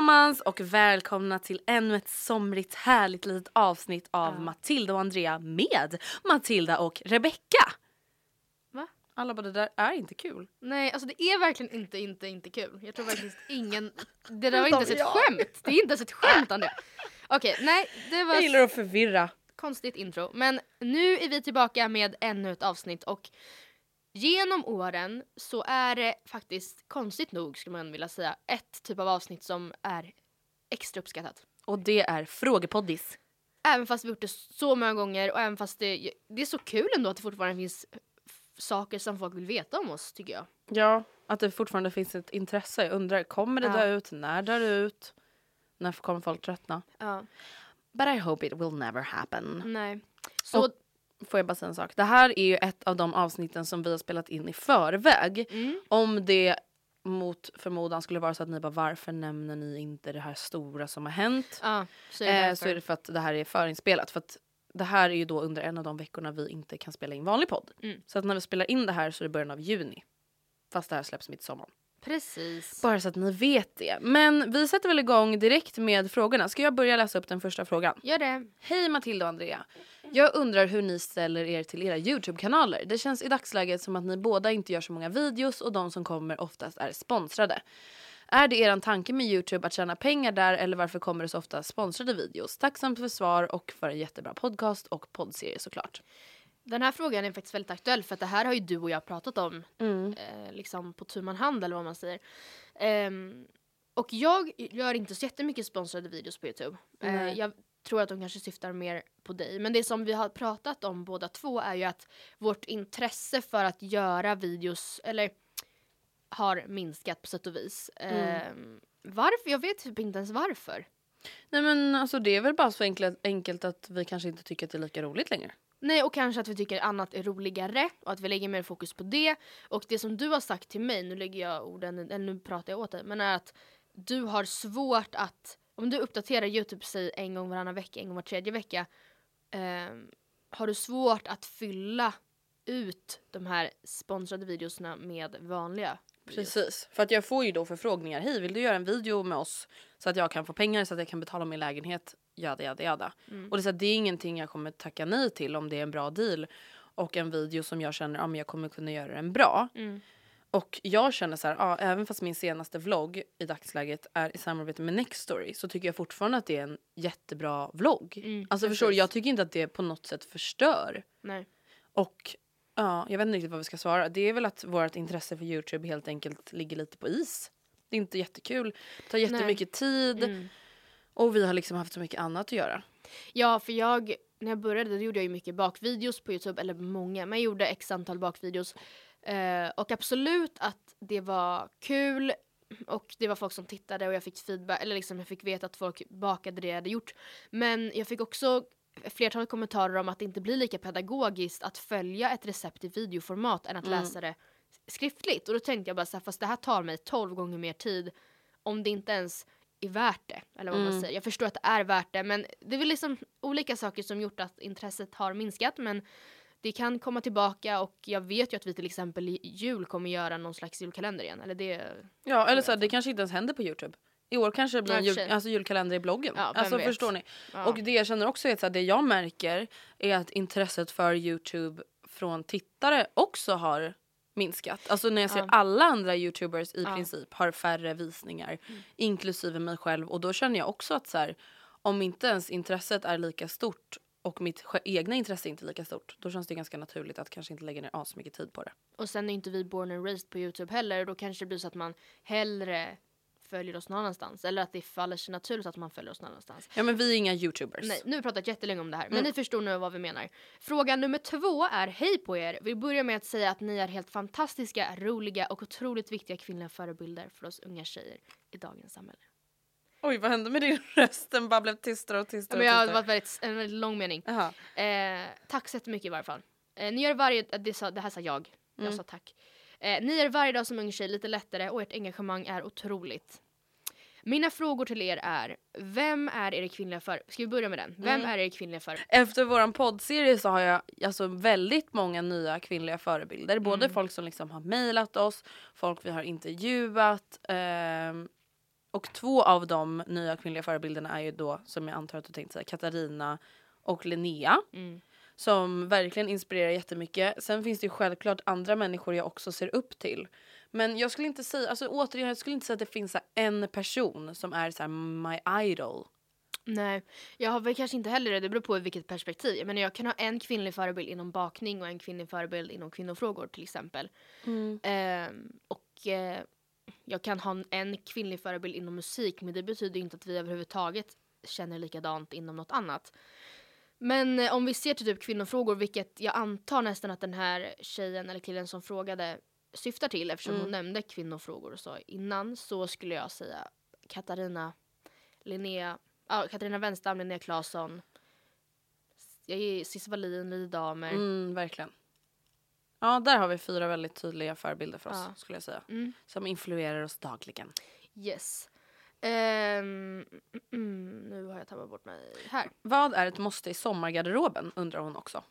Allesammans och välkomna till ännu ett somrigt härligt litet avsnitt av Matilda och Andrea med Matilda och Rebecca. Va? Alla bara det där är inte kul. Nej, alltså det är verkligen inte, inte, inte kul. Jag tror verkligen ingen... Det där var inte ens ett skämt. Det är inte ens ett skämt Andrea. Okej, nej, det var Jag gillar att förvirra. konstigt intro. Men nu är vi tillbaka med ännu ett avsnitt och genom åren så är det faktiskt konstigt nog skulle man vilja säga ett typ av avsnitt som är extra uppskattat. Och det är frågepoddis. Även fast vi gjort det så många gånger och även fast det, det är så kul ändå att det fortfarande finns saker som folk vill veta om oss tycker jag. Ja, att det fortfarande finns ett intresse. Jag undrar, kommer det Ja. dö ut? När dör det ut? När kommer folk tröttna? Ja, But I hope it will never happen. nej. Så Och- Får jag bara säga en sak? Det här är ju ett av de avsnitten som vi har spelat in i förväg. Mm. Om det mot förmodan skulle vara så att ni bara varför nämner ni inte det här stora som har hänt? Ja, så är det eh, så är det för att det här är förinspelat. För att det här är ju då under en av de veckorna vi inte kan spela in vanlig podd. Mm. Så att när vi spelar in det här så är det början av juni. Fast det här släpps mitt i sommaren. Precis. Bara så att ni vet det. Men vi sätter väl igång direkt med frågorna. Ska jag börja läsa upp den första frågan? Gör det. Hej Matilda och Andrea. Jag undrar hur ni ställer er till era Youtube-kanaler. Det känns i dagsläget som att ni båda inte gör så många videos och de som kommer oftast är sponsrade. Är det eran tanke med Youtube att tjäna pengar där eller varför kommer det så ofta sponsrade videos? Tacksamt för svar och för en jättebra podcast och poddserie såklart. Den här frågan är faktiskt väldigt aktuell för att det här har ju du och jag pratat om Mm. eh, liksom på tu man hand eller vad man säger. Ehm, och jag gör inte så jättemycket sponsrade videos på Youtube. Eh, jag tror att de kanske syftar mer på dig. Men det som vi har pratat om båda två är ju att vårt intresse för att göra videos, eller har minskat på sätt och vis. Ehm, varför? Jag vet typ inte ens varför. Nej men alltså det är väl bara så enkelt, enkelt att vi kanske inte tycker att det är lika roligt längre. Nej, och kanske att vi tycker annat är roligare och att vi lägger mer fokus på det. Och det som du har sagt till mig, nu lägger jag orden, eller nu pratar jag åt dig, men är att du har svårt att, om du uppdaterar Youtube säg en gång varannan vecka, en gång var tredje vecka, eh, har du svårt att fylla ut de här sponsrade videorna med vanliga videos. Precis, för att jag får ju då förfrågningar. Hej, vill du göra en video med oss så att jag kan få pengar så att jag kan betala min lägenhet? Jada, jada, jada. Och det är, så att det är ingenting jag kommer tacka nej till om det är en bra deal och en video som jag känner att men jag kommer kunna göra den bra. Mm. Och jag känner så här, ja, även fast min senaste vlogg i dagsläget är i samarbete med Nextory så tycker jag fortfarande att det är en jättebra vlogg. Mm, alltså förstår du, jag tycker inte att det på något sätt förstör. Nej. Och ja, jag vet inte riktigt vad vi ska svara. Det är väl att vårt intresse för Youtube helt enkelt ligger lite på is. Det är inte jättekul, det tar jättemycket tid Mm. Och vi har liksom haft så mycket annat att göra. Ja, för jag, när jag började då gjorde jag ju mycket bakvideos på Youtube, eller många, men jag gjorde x antal bakvideos. Eh, och absolut att det var kul och det var folk som tittade och jag fick feedback, eller liksom jag fick veta att folk bakade det jag hade gjort. Men jag fick också flertalet kommentarer om att det inte blir lika pedagogiskt att följa ett recept i videoformat än att läsa det skriftligt. Och då tänkte jag bara så här, fast det här tar mig 12 gånger mer tid om det inte ens är värt det. Eller vad man säger. Jag förstår att det är värt det men det är väl liksom olika saker som gjort att intresset har minskat men det kan komma tillbaka och jag vet ju att vi till exempel i jul kommer göra någon slags julkalender igen. Eller det, Ja, eller så här, det kanske inte ens händer på Youtube. I år kanske det blir en jul, alltså julkalender i bloggen. Ja, alltså vet. förstår ni? Ja. Och det jag känner också är att här, det jag märker är att intresset för Youtube från tittare också har minskat. Alltså när jag ser Ja. alla andra youtubers i Ja. princip har färre visningar, Mm. inklusive mig själv. Och då känner jag också att så här, om inte ens intresset är lika stort och mitt egna intresse inte är lika stort, då känns det ganska naturligt att kanske inte lägga ner as mycket tid på det. och sen är inte vi born and raised på Youtube heller. Då kanske det blir så att man hellre följer oss någon annanstans. Eller att det faller sig naturligt att man följer oss någon annanstans. Ja men vi är inga youtubers. Nej, nu har vi pratat jättelänge om det här, men Mm. ni förstår nu vad vi menar. Fråga nummer två är hej på er. Vi börjar med att säga att ni är helt fantastiska, roliga och otroligt viktiga kvinnliga förebilder för oss unga tjejer i dagens samhälle. Oj vad hände med din röst? Den bara blev tystare och Ja, tystare Men och jag har varit en väldigt lång mening. Eh, tack så jättemycket i varje fall. Eh, ni gör varje, eh, det, sa, det här sa jag, jag sa tack. Eh, ni är varje dag som ung tjej lite lättare och ert engagemang är otroligt. Mina frågor till er är, vem är er kvinnliga för... Ska vi börja med den? Vem är er kvinnliga för... Efter våran poddserie så har jag alltså väldigt många nya kvinnliga förebilder. Både folk som liksom har mejlat oss, folk vi har intervjuat. ehm, och två av de nya kvinnliga förebilderna är ju då, som jag antar att du tänkte säga, Katarina och Linnea. Mm. Som verkligen inspirerar jättemycket. Sen finns det ju självklart andra människor jag också ser upp till. Men jag skulle inte säga, alltså återigen, jag skulle inte säga att det finns en person som är så här my idol. Nej, jag har väl kanske inte heller det. Det beror på vilket perspektiv. Jag menar, jag kan ha en kvinnlig förebild inom bakning och en kvinnlig förebild inom kvinnofrågor till exempel. Ehm, och eh, jag kan ha en kvinnlig förebild inom musik men det betyder inte att vi överhuvudtaget känner likadant inom något annat. Men eh, om vi ser till typ kvinnofrågor, vilket jag antar nästan att den här tjejen eller killen som frågade syftar till eftersom hon nämnde kvinnofrågor och så innan så skulle jag säga Katarina, Linnea, ja, Katarina Wenstam, Linnea Claesson, jag ger Cissi Wallin, Li Damer. Mm, verkligen. Ja, där har vi fyra väldigt tydliga förebilder för oss Ja. skulle jag säga. Mm. Som influerar oss dagligen. Yes. Ehm, mm, nu har jag tappat bort mig här. Vad är ett måste i sommargarderoben undrar hon också.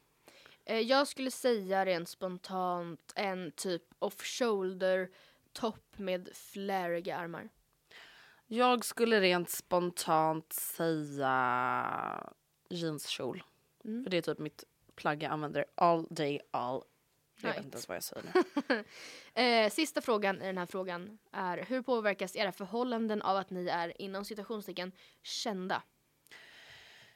Eh, jag skulle säga rent spontant en typ off-shoulder topp med fläriga armar. Jag skulle rent spontant säga jeanskjol. Mm. För det är typ mitt plagg jag använder all day all. Jag vet inte ens vad jag säger nu. Eh, sista frågan i den här frågan är hur påverkas era förhållanden av att ni är inom citationstecken kända?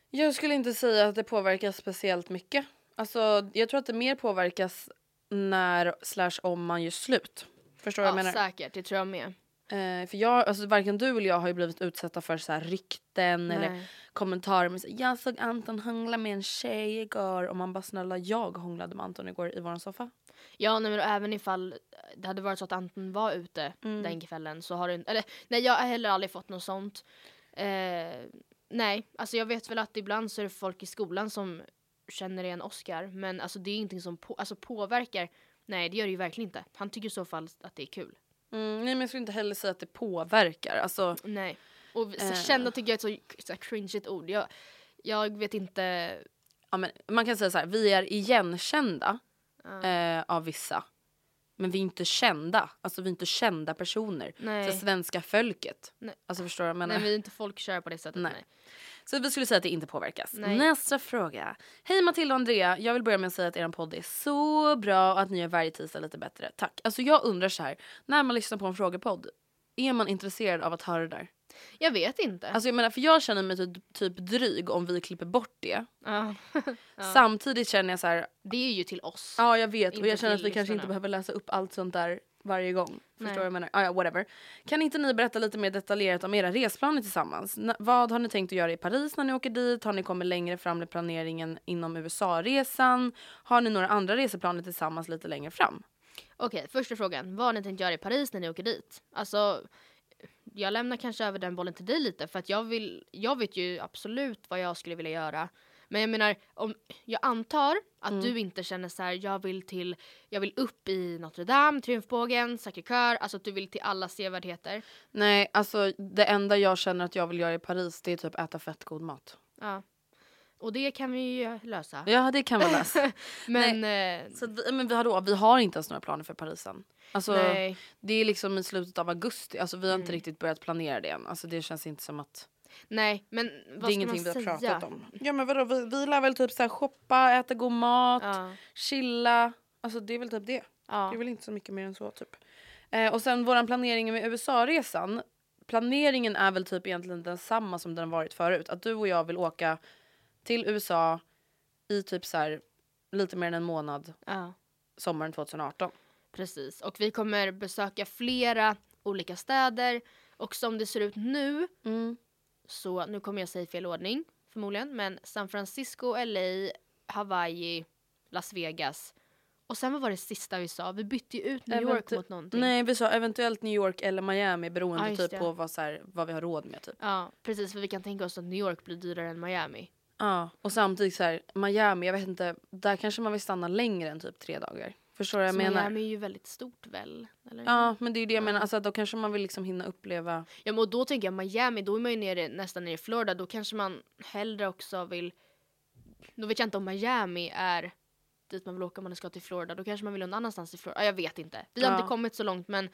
Jag skulle inte säga att det påverkas speciellt mycket. Alltså, jag tror att det mer påverkas när slash om man gör slut. Förstår du Ja, vad jag menar? säkert, det tror jag med. Eh, för jag, alltså varken du eller jag har ju blivit utsatta för så här rykten eller Nej. kommentarer med så, jag såg Anton hångla med en tjej igår och man bara snälla jag hånglade med Anton igår i våran soffa. Ja, nej, men även ifall det hade varit så att Anton var ute den kvällen så har det eller nej jag har heller aldrig fått något sånt. Eh, nej, alltså jag vet väl att ibland så är det folk i skolan som känner igen Oscar men alltså det är ingenting som på, alltså, påverkar. Nej det gör det ju verkligen inte. Han tycker i så fall att det är kul. Mm, nej men jag skulle inte heller säga att det påverkar. Alltså, Nej. Och Eh. kända tycker jag är ett så, så cringeigt ord. Jag, jag vet inte. ja, men man kan säga så här, vi är igenkända eh, av vissa. Men vi är inte kända. Alltså vi är inte kända personer. Nej. Så svenska folket. Nej. Alltså förstår du vad jag menar? Nej vi är inte folkkära på det sättet. Nej. Nej. Så vi skulle säga att det inte påverkas. Nej. Nästa fråga. Hej Matilda och Andrea. Jag vill börja med att säga att er podd är så bra och att ni gör varje tisdag lite bättre. Tack. Alltså jag undrar så här. När man lyssnar på en frågepodd. Är man intresserad av att höra det där? Jag vet inte. Alltså jag menar för jag känner mig typ, typ dryg om vi klipper bort det. ja. Samtidigt känner jag så här. Det är ju till oss. Ja jag vet och jag känner att vi kanske inte behöver läsa upp allt sånt där varje gång. Förstår Nej. vad jag menar? Ah, ja, whatever. Kan inte ni berätta lite mer detaljerat om era resplaner tillsammans? N- vad har ni tänkt att göra i Paris när ni åker dit? Har ni kommit längre fram med planeringen inom USA-resan? Har ni några andra reseplaner tillsammans lite längre fram? Okej, första frågan. Vad har ni tänkt göra i Paris när ni åker dit? Alltså, jag lämnar kanske över den bollen till dig lite för att jag vill, jag vet ju absolut vad jag skulle vilja göra. Men jag menar, om, jag antar att Mm. du inte känner så här, jag vill till, jag vill upp i Notre Dame, Triumfbågen, Sacré-Cœur, alltså att du vill till alla sevärdheter. Nej, alltså det enda jag känner att jag vill göra i Paris det är typ äta fett god mat. Ja. Och det kan vi ju lösa. Ja, det kan vara lösa. Men, eh, Så vi, men vi, har då, vi har inte ens några planer för Paris än. Alltså, nej. det är liksom i slutet av augusti. Alltså, vi har inte Mm. riktigt börjat planera det än. Alltså, det känns inte som att Nej, men vad det är ingenting vi har säga? pratat om. Ja men vadå, vi, vi lär väl typ så här shoppa, äta god mat, Ja. chilla. Alltså det är väl typ det. Ja. Det är väl inte så mycket mer än så typ. Eh, och sen våran planering med USA-resan. Planeringen är väl typ egentligen densamma som den varit förut. Att du och jag vill åka till USA i typ så här lite mer än en månad ja. sommaren 2018. Precis, och vi kommer besöka flera olika städer. Och som det ser ut nu, så nu kommer jag säga fel ordning förmodligen, men San Francisco, LA, Hawaii, Las Vegas. Och sen vad var det sista vi sa? Vi bytte ju ut New York Eventu- mot någonting. Nej vi sa eventuellt New York eller Miami beroende just typ det. på vad, så här, vad vi har råd med typ. Ja, precis, för vi kan tänka oss att New York blir dyrare än Miami. Ja, och samtidigt så här, Miami, jag vet inte, där kanske man vill stanna längre än typ tre dagar. Förstår du vad jag menar? Miami är ju väldigt stort väl? Eller? Ja, men det är ju det jag menar, alltså då kanske man vill liksom hinna uppleva. Ja men och då tänker jag Miami, då är man ju nere, nästan nere i Florida, då kanske man hellre också vill Då vet jag inte om Miami är dit man vill åka om man ska till Florida, då kanske man vill någon annanstans i Florida. Ja, jag vet inte. Vi har Ja. inte kommit så långt men eh,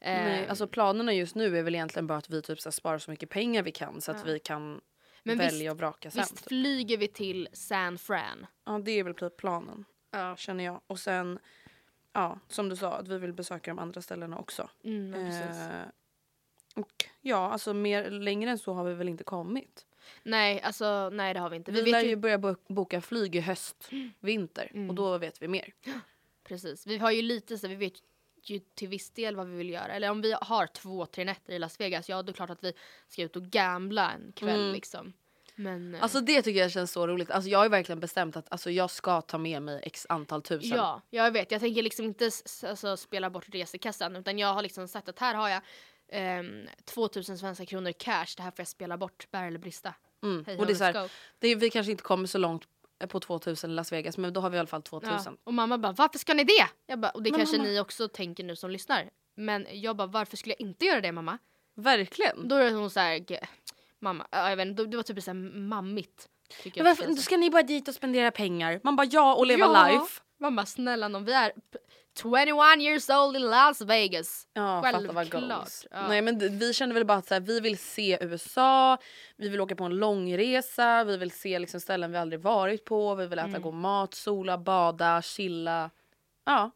Nej, alltså planerna just nu är väl egentligen bara att vi typ så här, sparar så mycket pengar vi kan så att Ja. vi kan Men välja visst- och vraka sen. Visst typ. flyger vi till San Fran? Ja, det är väl typ planen, känner jag. Och sen, ja, som du sa, att vi vill besöka de andra ställena också. Mm. Eh, och ja, alltså mer, längre än så har vi väl inte kommit. Nej, alltså nej det har vi inte. Vi, Vi, lär ju börja bo- boka flyg i höst, vinter Mm. och då vet vi mer. precis. Vi har ju lite så vi vet ju till viss del vad vi vill göra. Eller om vi har två, tre nätter i Las Vegas, ja då är det klart att vi ska ut och gambla en kväll Mm. liksom. Men eh, Alltså det tycker jag känns så roligt. Alltså jag har verkligen bestämt att alltså, jag ska ta med mig x antal tusen. Ja, jag vet. Jag tänker liksom inte alltså, spela bort resekassan utan jag har liksom sagt att här har jag ehm, 2000 svenska kronor cash. Det här får jag spela bort, bära eller brista. Mm. Hej, och det är så här, det är, vi kanske inte kommer så långt på 2000 i Las Vegas men då har vi i alla fall 2000. Ja. Och mamma bara, varför ska ni det? Jag bara, och det Men kanske mamma- ni också tänker nu som lyssnar. Men jag bara, varför skulle jag inte göra det mamma? Verkligen. Då är hon så här, "G- mamma, ja, jag vet inte, det var typ så här mammigt. Men jag varför, då ska ni bara dit och spendera pengar. Man bara ja och leva Ja. life. Mamma snälla nån, vi är p- 21 years old in Las Vegas. Ja, fatta vad Självklart. goals. Ja. Nej men vi kände väl bara att så här, vi vill se USA, vi vill åka på en långresa, vi vill se liksom ställen vi aldrig varit på, vi vill äta Mm. god mat, sola, bada, chilla. Ja.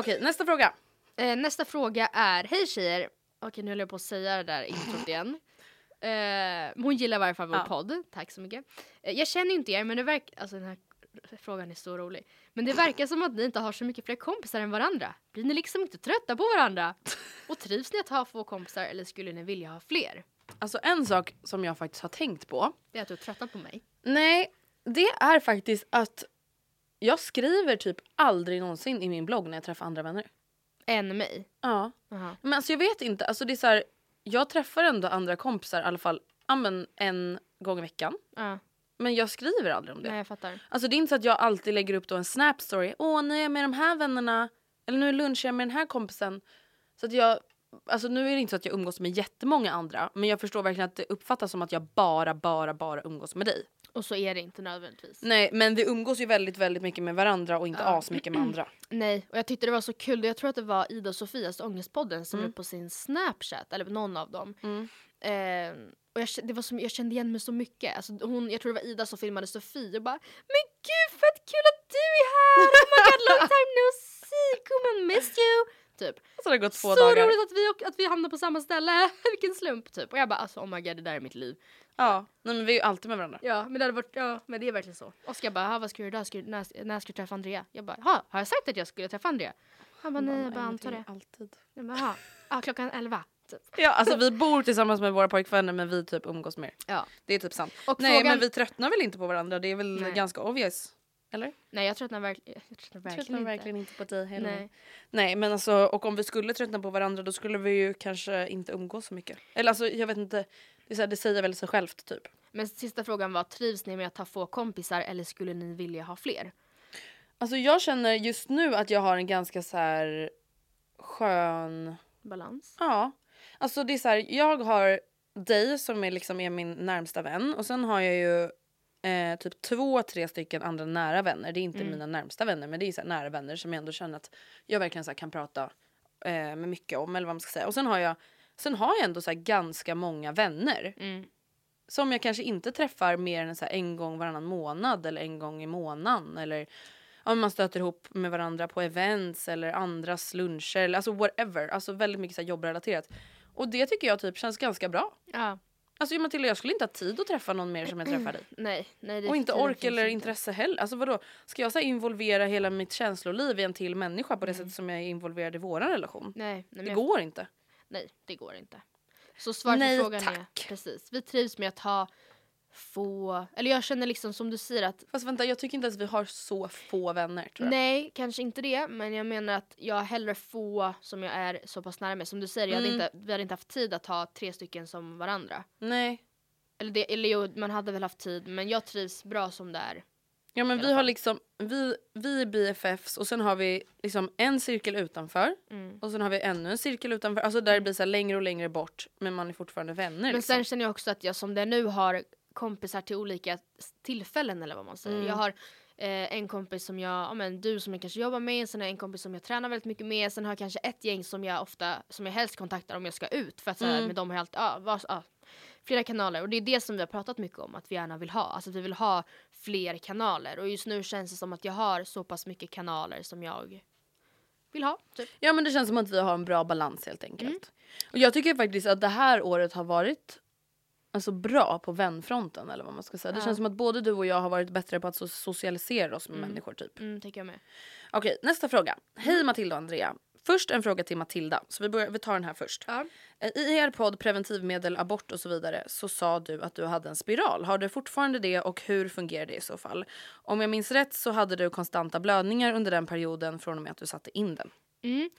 Okej, nästa fråga. Eh, nästa fråga är, hej tjejer. Okej nu höll jag på att säga det där introt igen. Eh, hon gillar i varje fall vår Ja. podd, tack så mycket. Eh, jag känner inte er men det verkar, alltså den här frågan är så rolig. Men det verkar som att ni inte har så mycket fler kompisar än varandra. Blir ni liksom inte trötta på varandra? Och trivs ni att ha få kompisar eller skulle ni vilja ha fler? Alltså en sak som jag faktiskt har tänkt på. Det är att du är trötta på mig. Nej, det är faktiskt att jag skriver typ aldrig någonsin i min blogg när jag träffar andra vänner. Än mig. Ja. Aha. Men alltså jag vet inte, alltså det är så här, jag träffar ändå andra kompisar i alla fall ja, men en gång i veckan. Ja, Men jag skriver aldrig om det. nej jag fattar. Alltså det är inte så att jag alltid lägger upp då en snap story. Åh, nu är jag med de här vännerna. Eller nu lunchar jag med den här kompisen. Så att jag, alltså nu är det inte så att jag umgås med jättemånga andra. Men jag förstår verkligen att det uppfattas som att jag bara, bara, bara umgås med dig. Och så är det inte nödvändigtvis. Nej men vi umgås ju väldigt väldigt mycket med varandra och inte Ja. asmycket med andra. Nej, och jag tyckte det var så kul. Jag tror att det var Ida och Sofias Ångestpodden som Mm. på sin Snapchat, eller någon av dem. Mm. Eh, och jag, det var som, jag kände igen mig så mycket. Alltså hon, jag tror det var Ida som filmade Sofie och bara Men gud fett kul att du är här! Oh my god long time no see! Come on miss you! Typ. Så det har gått två så dagar. roligt att vi, att vi hamnade på samma ställe! Vilken slump typ. Och jag bara alltså oh my god det där är mitt liv. Ja, nej, men vi är ju alltid med varandra. Ja men det hade varit, ja men det är verkligen så. Oskar bara "Ha, vad ska du göra idag? Ska du, när, när ska du träffa Andrea? Jag bara "Ha, har jag sagt att jag skulle träffa Andrea? Han bara nej jag bara antar det. Alltid. Jag bara "Ha, ja klockan 11. Typ. Ja, alltså vi bor tillsammans med våra pojkvänner men vi typ umgås mer. Ja. Det är typ sant. Och Nej frågan- men vi tröttnar väl inte på varandra, det är väl Nej. ganska obvious. Eller? Nej jag tröttnar verkligen, jag tröttnar verkligen tröttnar inte. verkligen inte på dig heller. Nej. Nej men alltså och om vi skulle tröttna på varandra då skulle vi ju kanske inte umgås så mycket. Eller alltså jag vet inte, det, så här, det säger väl sig självt typ. Men sista frågan var, trivs ni med att ha få kompisar eller skulle ni vilja ha fler? Alltså jag känner just nu att jag har en ganska så här skön Balans? Ja. Alltså det är så här, jag har dig som är liksom är min närmsta vän och sen har jag ju eh, typ två, tre stycken andra nära vänner. Det är inte mina närmsta vänner men det är så nära vänner som jag ändå känner att jag verkligen så kan prata eh, med mycket om eller vad man ska säga. Och sen har jag, sen har jag ändå så ganska många vänner Mm. som jag kanske inte träffar mer än så en gång varannan månad eller en gång i månaden eller om man stöter ihop med varandra på events eller andras luncher eller alltså whatever. Alltså väldigt mycket så jobbrelaterat. Och det tycker jag typ känns ganska bra. Ja. Alltså Matilda jag skulle inte ha tid att träffa någon mer som jag träffar dig. Nej, nej Och inte ork eller inte. intresse heller. Alltså vadå? Ska jag så involvera hela mitt känsloliv i en till människa på det Mm. sättet som jag är involverad i våran relation? Nej, nej, Det jag- går inte. Nej, det går inte. Så svaret på frågan är tack. precis. Vi trivs med att ha få, eller jag känner liksom som du säger att Fast vänta jag tycker inte ens vi har så få vänner tror jag. Nej, kanske inte det, men jag menar att jag har hellre få som jag är så pass nära med. Som du säger, jag hade Mm. inte, vi hade inte haft tid att ha tre stycken som varandra. Nej. Eller, det, eller jo, man hade väl haft tid, men jag trivs bra som det är. Ja men vi har liksom, vi, vi är BFFs och sen har vi liksom en cirkel utanför Mm. och sen har vi ännu en cirkel utanför. Alltså där det blir så längre och längre bort men man är fortfarande vänner. Men liksom. sen känner jag också att jag som det är nu har kompisar till olika tillfällen eller vad man säger. Mm. Jag har eh, en kompis som jag, ja men du som jag kanske jobbar med, sen har jag en kompis som jag tränar väldigt mycket med, sen har jag kanske ett gäng som jag ofta, som jag helst kontaktar om jag ska ut för att så här, Mm. med dem har jag alltid, ja, var, ja, flera kanaler och det är det som vi har pratat mycket om att vi gärna vill ha, alltså att vi vill ha fler kanaler och just nu känns det som att jag har så pass mycket kanaler som jag vill ha. Typ. Ja men det känns som att vi har en bra balans helt enkelt. Mm. Och jag tycker faktiskt att det här året har varit alltså, bra på vänfronten eller vad man ska säga. Det Ja. känns som att både du och jag har varit bättre på att so- socialisera oss med människor typ. Mm, tycker jag med. Okej nästa fråga. Hej Matilda och Andrea. Först en fråga till Matilda, så vi, börjar, vi tar den här först. Ja. Eh, I er podd Preventivmedel, abort och så vidare så sa du att du hade en spiral. Har du fortfarande det och hur fungerar det i så fall? Om jag minns rätt så hade du konstanta blödningar under den perioden från och med att du satte in den. Mm.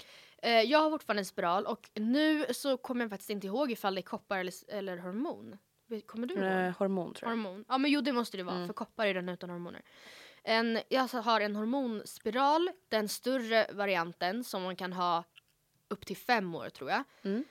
Eh, jag har fortfarande en spiral och nu så kommer jag faktiskt inte ihåg ifall det är koppar eller, eller hormon. Kommer du ihåg? Eh, hormon tror jag. Hormon. Ja men jo det måste det vara Mm. för koppar är den utan hormoner. En, jag har en hormonspiral, den större varianten som man kan ha upp till fem år tror jag. Mm.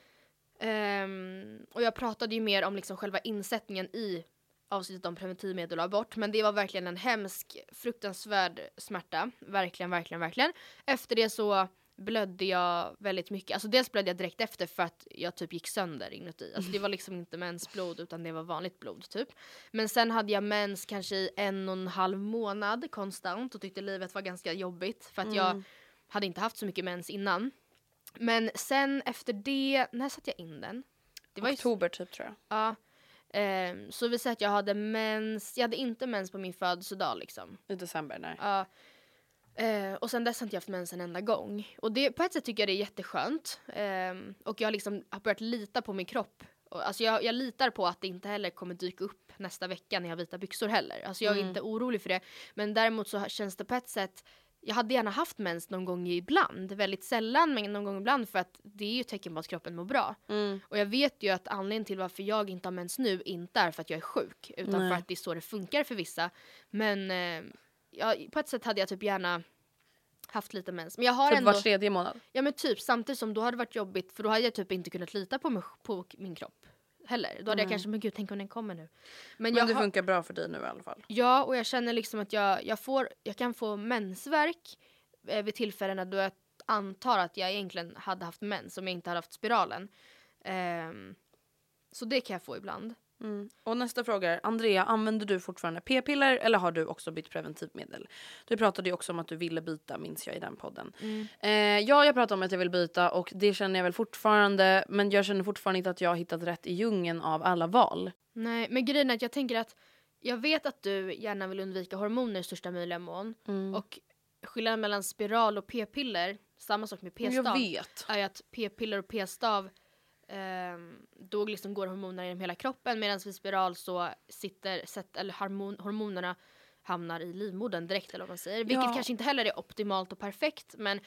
Ehm, och jag pratade ju mer om liksom själva insättningen i avsnittet om preventivmedel och abort. Men det var verkligen en hemsk, fruktansvärd smärta. Verkligen, verkligen, verkligen. Efter det så blödde jag väldigt mycket. Alltså dels blödde jag direkt efter för att jag typ gick sönder inuti. Alltså det var liksom inte mensblod utan det var vanligt blod typ. Men sen hade jag mens kanske i en och en halv månad konstant och tyckte livet var ganska jobbigt för att jag hade inte haft så mycket mens innan. Men sen efter det, när satte jag in den? Det var ju Oktober typ tror jag. Ja. Ehm, så vi säger att jag hade mens, jag hade inte mens på min födelsedag liksom. I december, nej. Ja. Eh, och sen dess har inte jag haft mens en enda gång. Och det, på ett sätt tycker jag det är jätteskönt. Ehm, och jag har liksom har börjat lita på min kropp. Och, alltså jag, jag litar på att det inte heller kommer dyka upp nästa vecka när jag har vita byxor heller. Alltså jag är Mm. inte orolig för det. Men däremot så känns det på ett sätt jag hade gärna haft mens någon gång ibland, väldigt sällan men någon gång ibland för att det är ju tecken på att kroppen mår bra. Mm. Och jag vet ju att anledningen till varför jag inte har mens nu inte är för att jag är sjuk utan Nej. för att det är så det funkar för vissa. Men eh, ja, på ett sätt hade jag typ gärna haft lite mens. Men jag har Typ ändå, var tredje månad. ja men typ samtidigt som då hade det varit jobbigt för då hade jag typ inte kunnat lita på, mig, på min kropp heller. Då hade jag kanske, men gud tänk om den kommer nu. Men, jag det har- funkar bra för dig nu i alla fall. Ja, och jag känner liksom att jag, jag, får, jag kan få mensvärk eh, vid tillfällen då jag antar att jag egentligen hade haft mens om jag inte hade haft spiralen. Ehm, så det kan jag få ibland. Mm. Och nästa fråga är, Andrea, använder du fortfarande p-piller eller har du också bytt preventivmedel? Du pratade ju också om att du ville byta, minns jag i den podden. Eh, ja, jag pratade om att jag vill byta och det känner jag väl fortfarande, men jag känner fortfarande inte att jag har hittat rätt i djungeln av alla val. Nej, men grejen är att jag tänker att jag vet att du gärna vill undvika hormoner i största möjliga mån. Och skillnaden mellan spiral och p-piller, samma sak med p-stav. är att p-piller och p-stav ehm, då liksom går hormonerna genom hela kroppen medan vid spiral så sitter sätt, eller hormon, hormonerna hamnar i livmodern direkt eller vad man säger. Vilket Ja. kanske inte heller är optimalt och perfekt men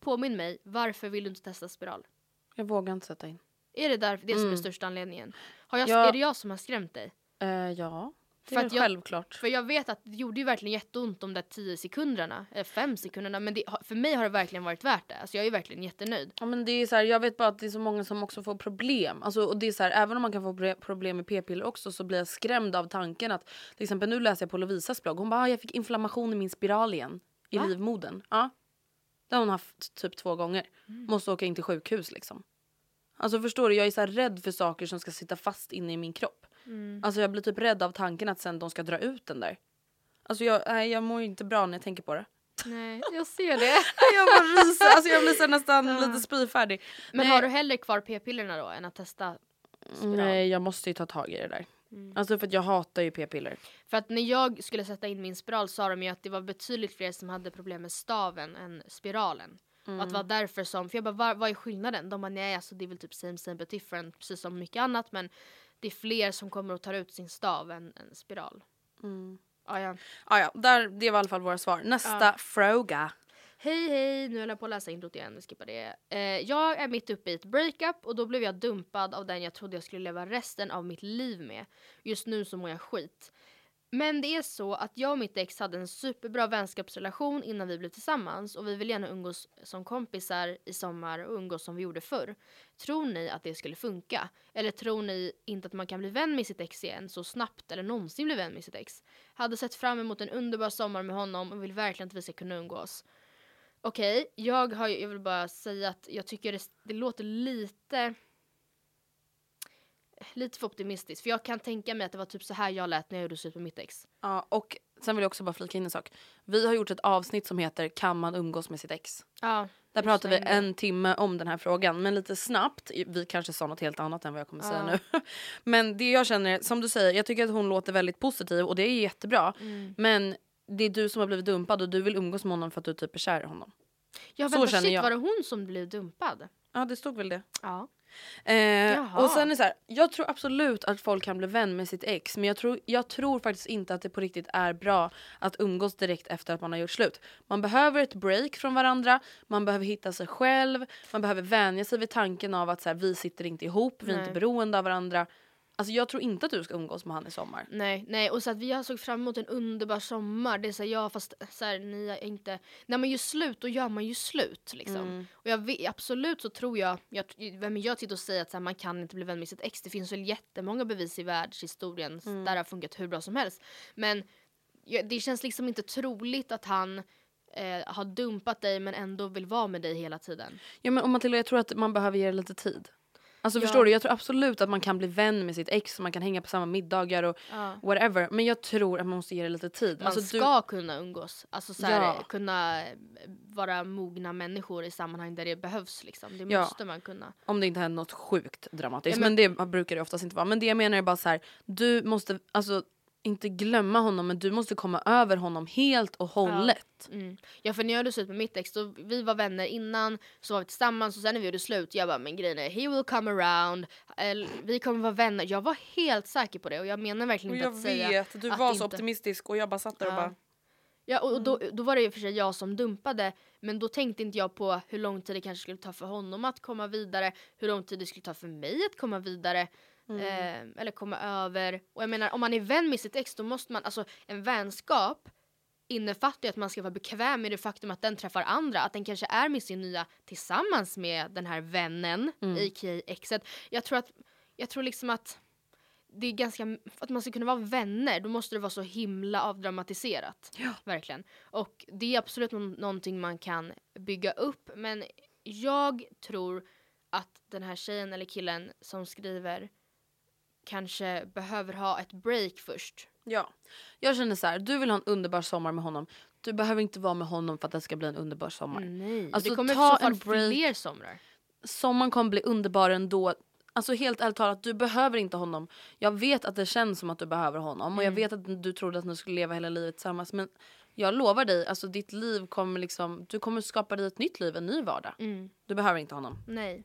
påminn mig, varför vill du inte testa spiral? Jag vågar inte sätta in. Är det där, det som är Mm. största anledningen? Har jag, Ja. Är det jag som har skrämt dig? Eh, ja, det För är att jag- självklart. För jag vet att det gjorde ju verkligen jätteont de där 10 sekunderna, eller 5 sekunderna men det, för mig har det verkligen varit värt det. Alltså jag är verkligen jättenöjd. Ja, men det är så här, jag vet bara att det är så många som också får problem. Alltså, och det är så här, även om man kan få problem med p-piller också så blir jag skrämd av tanken att till exempel nu läser jag på Lovisas blogg. Hon bara ah, jag fick inflammation i min spiral igen i Va? livmodern. Ja. Det har hon haft typ två gånger. Mm. Måste åka in till sjukhus liksom. Alltså förstår du, jag är så rädd för saker som ska sitta fast inne i min kropp. Mm. Alltså jag blir typ rädd av tanken att sen de ska dra ut den där. Alltså jag, nej, jag mår ju inte bra när jag tänker på det. Nej, jag ser det. Jag bara ryser, alltså jag blir så nästan lite spyfärdig. Men Nej. har du hellre kvar p-pillerna då än att testa spiral? Nej, jag måste ju ta tag i det där. Mm. Alltså för att jag hatar ju p-piller. För att när jag skulle sätta in min spiral sa de ju att det var betydligt fler som hade problem med staven än spiralen. Och att det var därför som, för jag bara vad, vad är skillnaden? De bara nej alltså det är väl typ same same but different precis som mycket annat men det är fler som kommer och tar ut sin stav än, än spiral. Ja, ja. Ah, ja, där, det var i alla fall våra svar. Nästa Ja. fråga. Hej hej, nu höll jag på att läsa introt igen, vi skippar det. Eh, jag är mitt uppe i ett breakup och då blev jag dumpad av den jag trodde jag skulle leva resten av mitt liv med. Just nu så mår jag skit. Men det är så att jag och mitt ex hade en superbra vänskapsrelation innan vi blev tillsammans och vi vill gärna umgås som kompisar i sommar och umgås som vi gjorde förr. Tror ni att det skulle funka? Eller tror ni inte att man kan bli vän med sitt ex igen så snabbt eller någonsin bli vän med sitt ex? Hade sett fram emot en underbar sommar med honom och vill verkligen att vi ska kunna umgås. Okej, jag, har, jag vill bara säga att jag tycker det, det låter lite lite för optimistiskt. För jag kan tänka mig att det var typ så här jag lät när jag gjorde slut med mitt ex. Ja, och sen vill jag också bara flika in en sak. Vi har gjort ett avsnitt som heter Kan man umgås med sitt ex? Ja, Där pratar vi en timme om den här frågan. Men lite snabbt, vi kanske sa något helt annat än vad jag kommer säga Ja. nu. Men det jag känner, som du säger, jag tycker att hon låter väldigt positiv och det är jättebra. Mm. Men det är du som har blivit dumpad och du vill umgås med honom för att du typ är kär i honom. Ja, Så vänta, känner shit, jag. var det hon som blev dumpad? Ja, det stod väl det. Ja. Eh, och sen är så här, jag tror absolut att folk kan bli vän med sitt ex men jag tror, jag tror faktiskt inte att det på riktigt är bra att umgås direkt efter att man har gjort slut. Man behöver ett break från varandra, man behöver hitta sig själv, man behöver vänja sig vid tanken av att så här, vi sitter inte ihop, vi är Nej. inte beroende av varandra. Alltså jag tror inte att du ska umgås med han i sommar. Nej, nej, och så att vi har såg fram emot en underbar sommar. Det är så här, ja fast så här, ni är inte... När man gör slut, då gör man ju slut liksom. Mm. Och jag vet, absolut så tror jag, jag vem är jag till att säga att så här, man kan inte bli vän med sitt ex? Det finns väl jättemånga bevis i världshistorien Mm. där det har funkat hur bra som helst. Men ja, det känns liksom inte troligt att han eh, har dumpat dig men ändå vill vara med dig hela tiden. Ja men och Matilda jag tror att man behöver ge det lite tid. Alltså Ja. förstår du, jag tror absolut att man kan bli vän med sitt ex, man kan hänga på samma middagar och Ja. whatever. Men jag tror att man måste ge det lite tid. Man Alltså, du- ska kunna umgås, alltså så här, Ja. kunna eh, vara mogna människor i sammanhang där det behövs. Liksom. Det måste man kunna. Om det inte händer något sjukt dramatiskt. Men... men- det brukar det oftast inte vara. Men det jag menar är bara så här. Du måste alltså inte glömma honom men du måste komma över honom helt och hållet. Mm. Ja för när jag gjorde slut med mitt ex, då, vi var vänner innan, så var vi tillsammans och sen när vi gjorde slut, jag bara men grejen är he will come around, eller, vi kommer vara vänner. Jag var helt säker på det och jag menar verkligen inte att säga du att var så inte- optimistisk och jag bara satt där och Ja. bara Ja och, och då, då var det ju för sig jag som dumpade men då tänkte inte jag på hur lång tid det kanske skulle ta för honom att komma vidare, hur lång tid det skulle ta för mig att komma vidare. Eh, eller komma över. Och jag menar om man är vän med sitt ex då måste man, alltså en vänskap innefattar ju att man ska vara bekväm med det faktum att den träffar andra, att den kanske är med sin nya tillsammans med den här vännen, a.k.a. exet. Jag tror att jag tror liksom att det är ganska, för att man ska kunna vara vänner då måste det vara så himla avdramatiserat. Ja. Verkligen. Och det är absolut nå- någonting man kan bygga upp men jag tror att den här tjejen eller killen som skriver kanske behöver ha ett break först. Ja. Jag känner så här, du vill ha en underbar sommar med honom. Du behöver inte vara med honom för att det ska bli en underbar sommar. Nej. Alltså, det kommer ta en break. fler somrar. Sommaren kommer bli underbar ändå. Alltså helt ärligt talat, du behöver inte honom. Jag vet att det känns som att du behöver honom och jag vet att du trodde att ni skulle leva hela livet tillsammans men jag lovar dig, alltså ditt liv kommer liksom, du kommer skapa dig ett nytt liv, en ny vardag. Mm. Du behöver inte honom. Nej.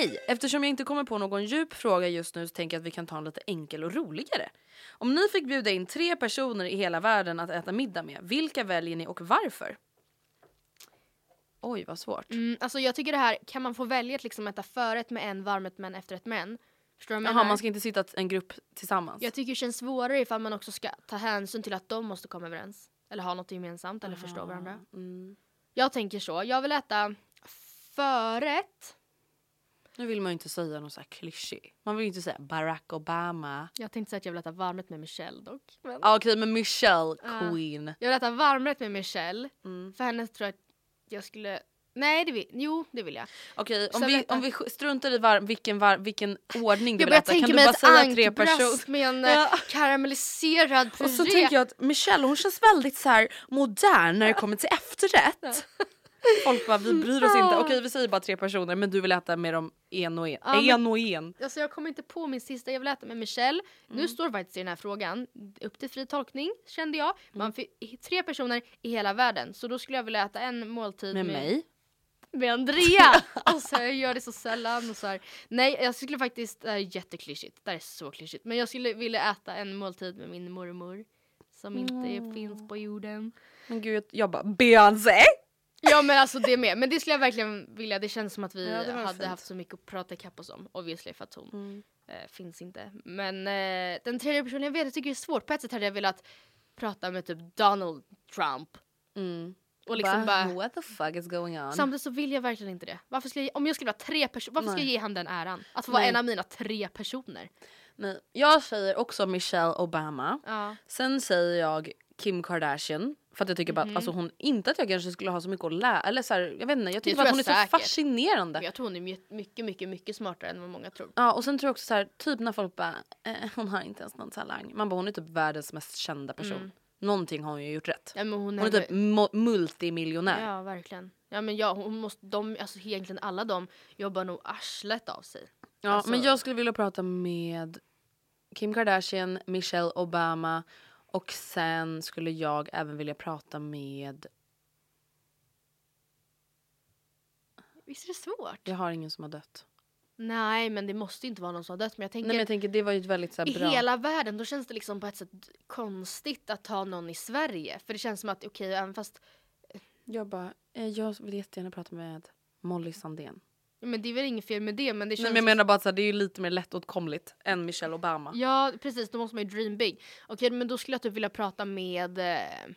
Hej! Eftersom jag inte kommer på någon djup fråga just nu så tänker jag att vi kan ta en lite enkel och roligare. Om ni fick bjuda in tre personer i hela världen att äta middag med, vilka väljer ni och varför? Oj, vad svårt. Mm, alltså jag tycker det här, kan man få välja att liksom äta förrätt med en, varmrätt med en, efterrätt med en? Förstår du vad jag Jaha, menar? man ska inte sitta en grupp tillsammans? Jag tycker det känns svårare ifall man också ska ta hänsyn till att de måste komma överens. Eller ha något gemensamt eller förstå varandra. Mm. Jag tänker så. Jag vill äta förrätt. Nu vill man ju inte säga något så här klyschigt. Man vill ju inte säga Barack Obama. Jag tänkte säga att jag vill äta varmrätt med Michelle dock. Men Ah, Okej, men Michelle Ja. Queen. Jag vill äta varmrätt med Michelle. Mm. För henne tror jag att jag skulle... Nej, det vill, jo det vill jag. Okej, om Så vi, om vi struntar i var, vilken, var, vilken ordning du Jag vill äta, kan du mig bara ett säga tre personer? ankbröst med en Ja. ja. karamelliserad puré. Och så tänker jag att Michelle hon känns väldigt så här modern när det kommer till efterrätt. Folk bara vi bryr oss inte. Okej vi säger bara tre personer men du vill äta med dem en och en. Ja, men- en och en. Alltså jag kommer inte på min sista, jag vill äta med Michelle. Mm. Nu står faktiskt i den här frågan, upp till fri tolkning kände jag. Man Mm. fick tre personer i hela världen. Så då skulle jag vilja äta en måltid Med mig. med Andrea. alltså jag gör det så sällan och så här. Nej jag skulle faktiskt, det här är jätteklyschigt, det här är så klyschigt. Men jag skulle vilja äta en måltid med min mormor. Som inte Mm. finns på jorden. Men gud jag bara Beyoncé. Ja men alltså det med, men det skulle jag verkligen vilja. Det känns som att vi Ja, hade fint. haft så mycket att prata ikapp oss om. Obviously för att hon Mm. eh, finns inte. Men eh, den tredje personen jag vet, jag tycker det är svårt. På ett sätt hade jag velat prata med typ Donald Trump. Mm. Och liksom bara, What the fuck is going on? samtidigt så vill jag verkligen inte det. Varför ska jag, om jag skulle vara tre personer, varför ska Nej. jag ge han den äran? Att få vara en av mina tre personer. Nej. Jag säger också Michelle Obama. Ja. Sen säger jag Kim Kardashian. För att jag tycker bara Mhm. att alltså hon, inte att jag kanske skulle ha så mycket att lära. Eller så här, jag vet inte, jag tycker bara att hon är jag så säkert. fascinerande. Jag tror hon är my- mycket, mycket, mycket smartare än vad många tror. Ja och sen tror jag också så här, typ när folk bara eh, hon har inte ens någon talang. Man bara hon är typ världens mest kända person. Mm. Någonting har hon ju gjort rätt. Ja, men hon, Hon är typ mo- multimiljonär. Ja verkligen. Ja men ja, hon måste, de, alltså egentligen alla de jobbar nog arslet av sig. Ja, Alltså- men jag skulle vilja prata med Kim Kardashian, Michelle Obama och sen skulle jag även vilja prata med, Visst är det svårt? jag har ingen som har dött. Nej men det måste inte vara någon som har dött men jag tänker Nej men jag tänker det var ju väldigt så här, i bra. hela världen då känns det liksom på ett sätt konstigt att ta någon i Sverige. För det känns som att okej även fast Jag bara, eh, jag vill jättegärna prata med Molly Sandén. Men det är väl inget fel med det men det känns Nej, men jag menar bara att det är ju lite mer lättåtkomligt än Michelle Obama. Ja precis, då måste man ju dream big. Okej men då skulle jag typ vilja prata med... Eh...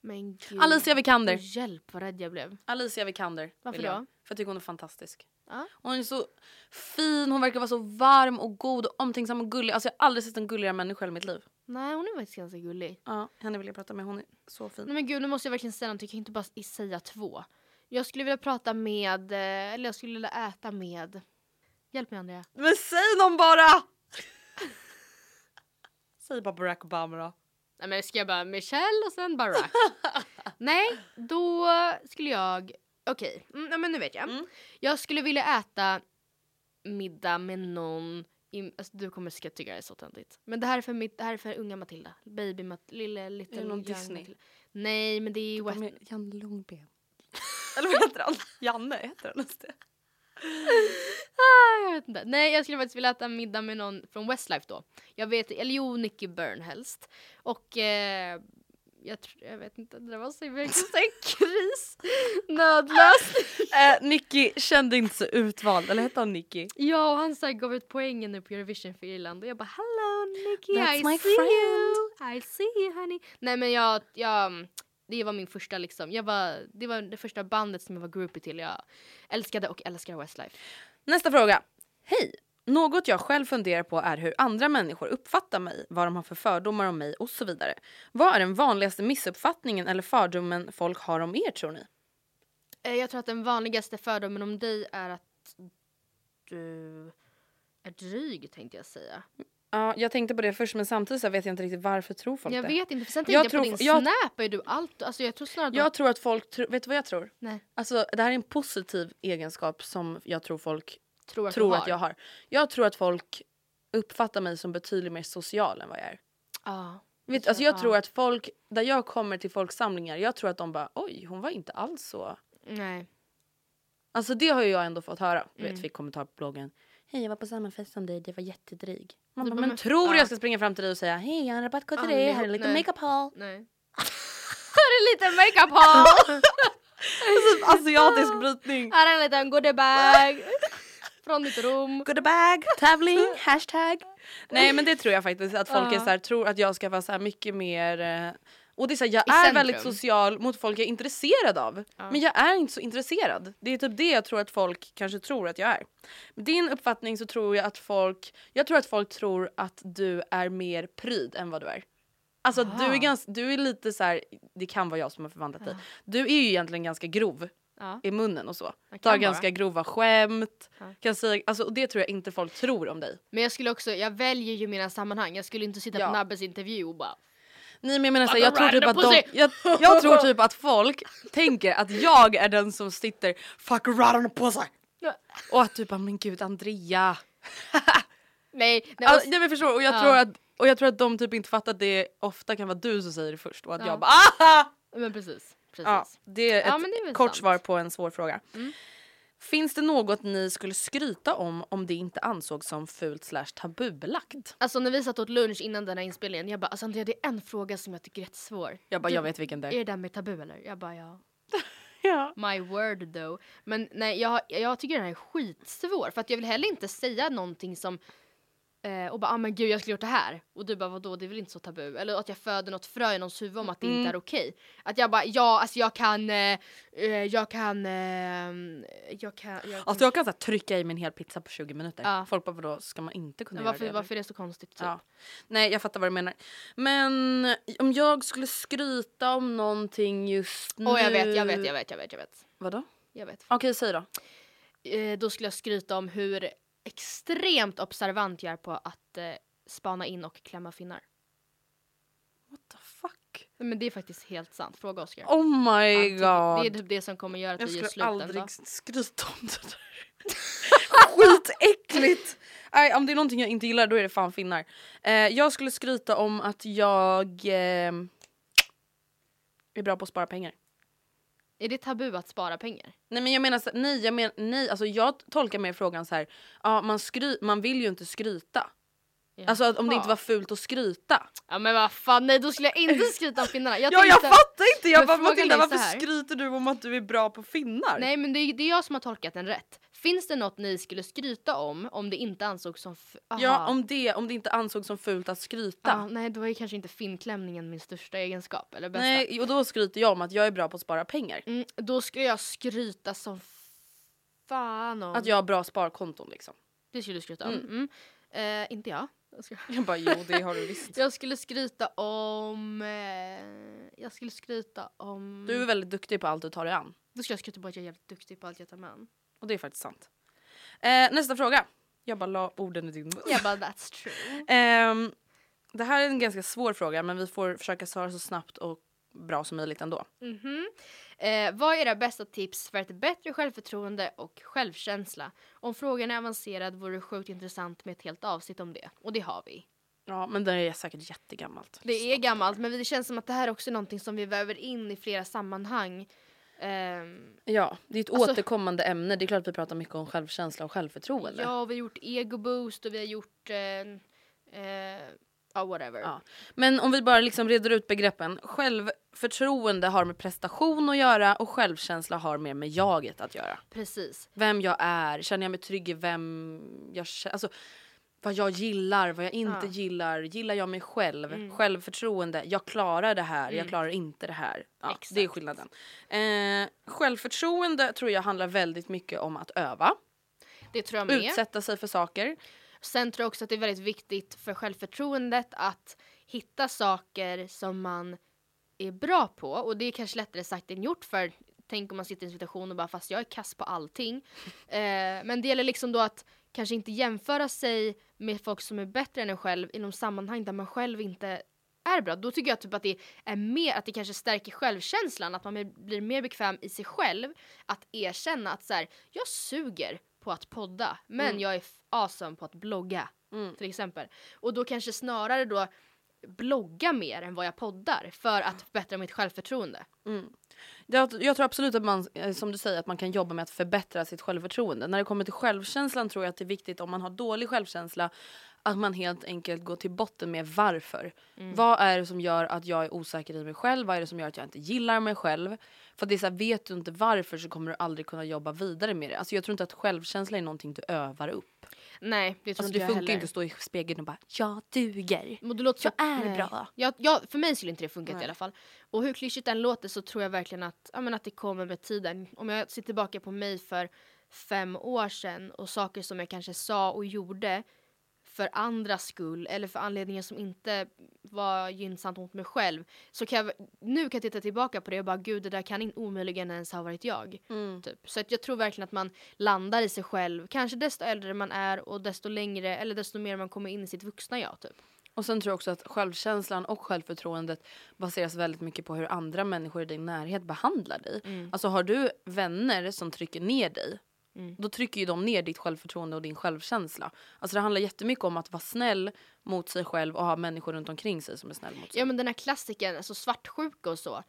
Men gud. Alicia Vikander. Åh, hjälp vad rädd jag blev. Alicia Vikander. Varför jag. då? För jag tycker hon är fantastisk. Ja. Hon är så fin, hon verkar vara så varm och god och omtänksam och gullig. Alltså jag har aldrig sett en gulligare människa i mitt liv. Nej hon är faktiskt ganska gullig. Ja, henne vill jag prata med, hon är så fin. Nej men gud nu måste jag verkligen säga någonting, jag kan inte bara säga två. Jag skulle vilja prata med, eh, eller jag skulle vilja äta med... Hjälp mig Andrea. Men säg någon bara! säg bara Barack Obama då. Nej men ska jag bara Michelle och sen Barack? Nej, då skulle jag... Okej, mm, nej, men nu vet jag. Mm. Jag skulle vilja äta middag med någon... I, alltså, du kommer ska tycka det är så töntigt. Men det här är för, mitt, det här är för unga Matilda. Baby Mat, lille little Är det någon Disney? Matilda. Nej men det är West... Janne Långben. Eller vad heter han? Janne heter han. Just det. Ah, jag vet inte. Nej jag skulle faktiskt vilja äta middag med någon från Westlife då. Jag vet, eller jo Nicky Byrne helst. Och eh, jag, tror, jag vet inte, det var så här kris. Nödlösning. Eh, Nicky kände inte så utvald, eller hette han Nicky? Ja, och han så här gav ut poängen nu på Eurovision för Irland och jag bara hello Nicky, That's I my see friend." you, I see you honey. Nej men jag, jag, det var min första liksom, jag var, det var det första bandet som jag var groupie till. Jag älskade och älskar Westlife. Nästa fråga. Hej! Något jag själv funderar på är hur andra människor uppfattar mig, vad de har för fördomar om mig och så vidare. Vad är den vanligaste missuppfattningen eller fördomen folk har om er tror ni? Eh, Jag tror att den vanligaste fördomen om dig är att du är dryg tänkte jag säga. Ja, jag tänkte på det först men samtidigt så vet jag inte riktigt varför tror folk Jag det. vet inte, för sen Jag tänkte jag, på tror- din jag- snap är du allt, alltså jag tror snarare Jag tror att folk, tro, vet du vad jag tror? Nej. Alltså det här är en positiv egenskap som jag tror folk tror att, tror att jag har. Jag tror att folk uppfattar mig som betydligt mer social än vad jag är. Ja. Vet, alltså jag Ja. tror att folk, där jag kommer till folksamlingar, jag tror att de bara oj hon var inte alls så. Nej. Alltså det har ju jag ändå fått höra. Mm. vet fick kommentar på bloggen. Hej jag var på samma fest som dig, det var jättedryg. Man Du bara, men men- tror ja. jag ska springa fram till dig och säga hej jag har en rabattkod till dig, här är Allihop, lite nej. makeup haul. Nej. Här är lite makeup haul! Asiatisk brytning. Här är en liten goodiebag från ditt rum. Goodiebag, tävling, hashtag. Nej men det tror jag faktiskt att folk är så här, tror att jag ska vara så här mycket mer eh, och det är så här, jag I är centrum. väldigt social mot folk jag är intresserad av. Men jag är inte så intresserad. Det är typ det jag tror att folk kanske tror att jag är. Med din uppfattning så tror jag att folk, jag tror att folk tror att du är mer pryd än vad du är. Alltså du är, ganska, du är lite så här, det kan vara jag som har förvandlat dig. Du är ju egentligen ganska grov Ja. i munnen och så. Tar vara. ganska grova skämt. Ja. Kan säga, alltså, och det tror jag inte folk tror om dig. Men jag skulle också, jag väljer ju mina sammanhang. Jag skulle inte sitta Ja. på Nabbes intervju och bara Nej men jag menar så, här, Fuck jag, tror typ att de, jag, jag tror typ att folk tänker att jag är den som sitter fuck right on the pussy. Och att du bara men gud Andrea. nej. nej Alltså, nej men förstår och jag, Ja. tror att, och jag tror att de typ inte fattar att det ofta kan vara du som säger det först och att Ja. jag bara aha! men precis. precis. Ja, det är ett Ja, det är kort sant. svar på en svår fråga. Mm. Finns det något ni skulle skryta om om det inte ansågs som fult slash tabubelagt? Alltså när vi satt åt lunch innan den här inspelningen, jag bara alltså Andrea det är en fråga som jag tycker är svår. Jag bara Du- jag vet vilken det Är är. det där med tabu eller? Jag bara ja. Ja. My word though. Men nej jag, jag tycker den här är skitsvår för att jag vill heller inte säga någonting som och bara ah, men gud jag skulle gjort det här och du bara vadå det är väl inte så tabu eller att jag föder något frö i någons huvud om att det Mm. inte är okej. Att jag bara ja alltså jag kan eh, eh, jag kan eh, jag kan jag, Alltså jag kan så här, trycka i mig en hel pizza på 20 minuter. Ja. Folk bara vadå ska man inte kunna varför, göra det? varför är det så konstigt? Typ? Ja. Nej jag fattar vad du menar. Men om jag skulle skryta om någonting just nu. Åh jag vet, jag vet, jag vet, jag vet, jag vet. Vadå? Jag vet. Okej säg då. Eh, då skulle jag skryta om hur extremt observant jag är på att eh, spana in och klämma finnar. What the fuck? Men det är faktiskt helt sant. Fråga Oskar. Oh my tycker- god. Det är typ det som kommer göra att jag vi gör skulle slut en aldrig dag. skryta om det där. Skitäckligt! Nej, om det är någonting jag inte gillar då är det fan finnar. Eh, jag skulle skryta om att jag eh, är bra på att spara pengar. Är det tabu att spara pengar? Nej men jag menar så, nej, jag men, nej alltså jag tolkar mer frågan så här. Ja man, skry, man vill ju inte skryta. Alltså att om det Jaha. inte var fult att skryta. Ja men vad fan, nej då skulle jag inte skryta om finnarna. Jag ja jag fattar inte, jag bara Matilda varför skryter du om att du är bra på finnar? Nej men det är, det är jag som har tolkat den rätt. Finns det något ni skulle skryta om om det inte ansågs som... Ja om det, om det inte ansågs som fult att skryta. Ja, nej då är kanske inte finklämningen min största egenskap eller bästa. Nej och då skryter jag om att jag är bra på att spara pengar. Mm, då ska jag skryta som fan om... Att jag har bra sparkonton liksom. Det skulle du skryta om. Mm. Mm. Eh, inte jag. Jag, ska... Jag bara jo det har du visst. jag skulle skryta om... Eh, jag skulle skryta om... Du är väldigt duktig på allt du tar dig an. Då skulle jag skryta på att jag är jävligt duktig på allt jag tar mig an. Och det är faktiskt sant. Eh, nästa fråga. Jag bara la orden i din mun. Jag bara that's true. Ehm, det här är en ganska svår fråga men vi får försöka svara så snabbt och bra som möjligt ändå. Mhm. Eh, vad är era bästa tips för ett bättre självförtroende och självkänsla? Om frågan är avancerad vore det sjukt intressant med ett helt avsnitt om det. Och det har vi. Ja men det är säkert jättegammalt. Det är gammalt men det känns som att det här också är någonting som vi väver in i flera sammanhang. Ehm, Ja, det är ett Alltså- återkommande ämne. Det är klart att vi pratar mycket om självkänsla och självförtroende. ja, vi har gjort ego-boost och vi har gjort... Eh, eh, ja, whatever. Ja. Men om vi bara liksom reder ut begreppen. Självförtroende har med prestation att göra och självkänsla har mer med jaget att göra. Precis. Vem jag är, känner jag mig trygg i vem jag känner, alltså vad jag gillar, vad jag inte Ja. Mm. gillar, gillar jag mig själv, självförtroende, jag klarar det här, jag klarar inte det här. Ja, det är skillnaden. Eh, självförtroende tror jag handlar väldigt mycket om att öva, Det tror jag med. utsätta sig för saker. Sen tror jag också att det är väldigt viktigt för självförtroendet att hitta saker som man är bra på. Och det är kanske lättare sagt än gjort för tänk om man sitter i en situation och bara fast jag är kass på allting. Eh, men det gäller liksom då att kanske inte jämföra sig med folk som är bättre än en själv inom sammanhang där man själv inte är bra. Då tycker jag typ att det är mer, att det kanske stärker självkänslan, att man blir mer bekväm i sig själv. Att erkänna att så här, jag suger på att podda men jag är awesome på att blogga till exempel. Och då kanske snarare då blogga mer än vad jag poddar för att förbättra mitt självförtroende. Jag, jag tror absolut att man, eh, som du säger, att man kan jobba med att förbättra sitt självförtroende. När det kommer till självkänslan tror jag att det är viktigt om man har dålig självkänsla att man helt enkelt går till botten med varför. Vad är det som gör att jag är osäker i mig själv? Vad är det som gör att jag inte gillar mig själv? För det är så här, vet du inte varför så kommer du aldrig kunna jobba vidare med det. Alltså jag tror inte att självkänsla är någonting du övar upp. Nej, det tror Alltså inte det jag funkar heller. inte att stå i spegeln och bara “jag duger”. Men det låter Jag så- är nej. bra. Ja, ja, för mig skulle inte det funka i alla fall. Och hur klyschigt den låter så tror jag verkligen att, ja, men att det kommer med tiden. Om jag ser tillbaka på mig för fem år sedan och saker som jag kanske sa och gjorde för andras skull eller för anledningar som inte var gynnsamt mot mig själv. Så kan jag, nu kan jag titta tillbaka på det och bara gud det där kan in, omöjligen ens ha varit jag. Typ. Så att jag tror verkligen att man landar i sig själv, kanske desto äldre man är och desto längre eller desto mer man kommer in i sitt vuxna jag typ. Och sen tror jag också att självkänslan och självförtroendet baseras väldigt mycket på hur andra människor i din närhet behandlar dig. Alltså har du vänner som trycker ner dig då trycker ju de ner ditt självförtroende och din självkänsla. Alltså det handlar jättemycket om att vara snäll mot sig själv och ha människor runt omkring sig som är snäll mot sig. Ja men den här klassiken, alltså svartsjuka och så.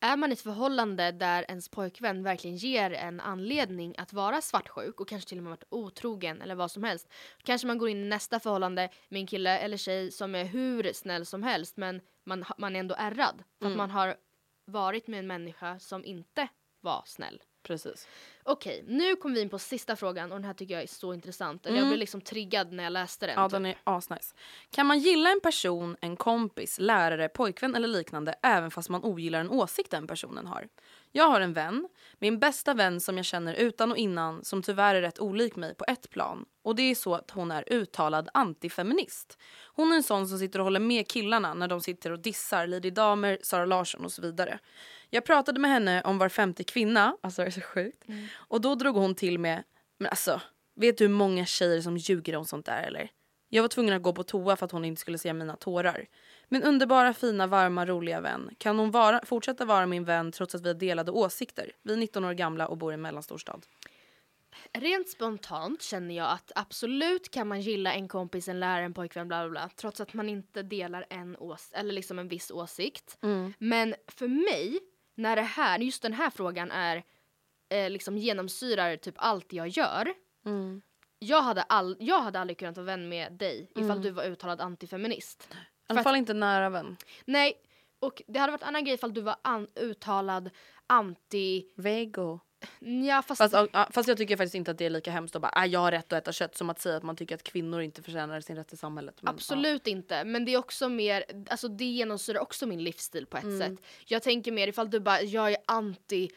Är man i ett förhållande där ens pojkvän verkligen ger en anledning att vara svartsjuk och kanske till och med varit otrogen eller vad som helst. Kanske man går in i nästa förhållande med en kille eller tjej som är hur snäll som helst men man, man är ändå ärrad. För att man har varit med en människa som inte var snäll. Precis. Okej, nu kommer vi in på sista frågan och den här tycker jag är så intressant. Eller jag blev liksom triggad när jag läste den. Ja typ. den är asnice. Kan man gilla en person, en kompis, lärare, pojkvän eller liknande även fast man ogillar en åsikt den personen har? Jag har en vän, min bästa vän som jag känner utan och innan som tyvärr är rätt olik mig på ett plan. Och det är så att hon är uttalad antifeminist. Hon är en sån som sitter och håller med killarna när de sitter och dissar Lady Damer, Sara Larsson och så vidare. Jag pratade med henne om var femte kvinna, alltså det är så sjukt. Och då drog hon till med, men alltså, vet du hur många tjejer som ljuger om sånt där eller? Jag var tvungen att gå på toa för att hon inte skulle se mina tårar. Min underbara, fina, varma, roliga vän. Kan hon vara, fortsätta vara min vän trots att vi har delade åsikter? Vi är 19 år gamla och bor i en mellanstor stad. Rent spontant känner jag att absolut kan man gilla en kompis, en lärare, en pojkvän, bla bla bla. Trots att man inte delar en ås eller liksom en viss åsikt. Men för mig, när det här, just den här frågan är eh, liksom genomsyrar typ allt jag gör. jag hade, all, jag hade aldrig kunnat vara vän med dig ifall Mm. du var uttalad antifeminist. I alla fall inte nära vän. Nej, och det hade varit en annan grej ifall du var an, uttalad anti... Vego. Ja, fast, Fast, ja, fast jag tycker faktiskt inte att det är lika hemskt att bara ah, jag har rätt att äta kött som att säga att man tycker att kvinnor inte förtjänar sin rätt i samhället. Men, Absolut inte, men det är också mer, alltså det genomsyrar också min livsstil på ett Mm. sätt. Jag tänker mer ifall du bara, jag är anti,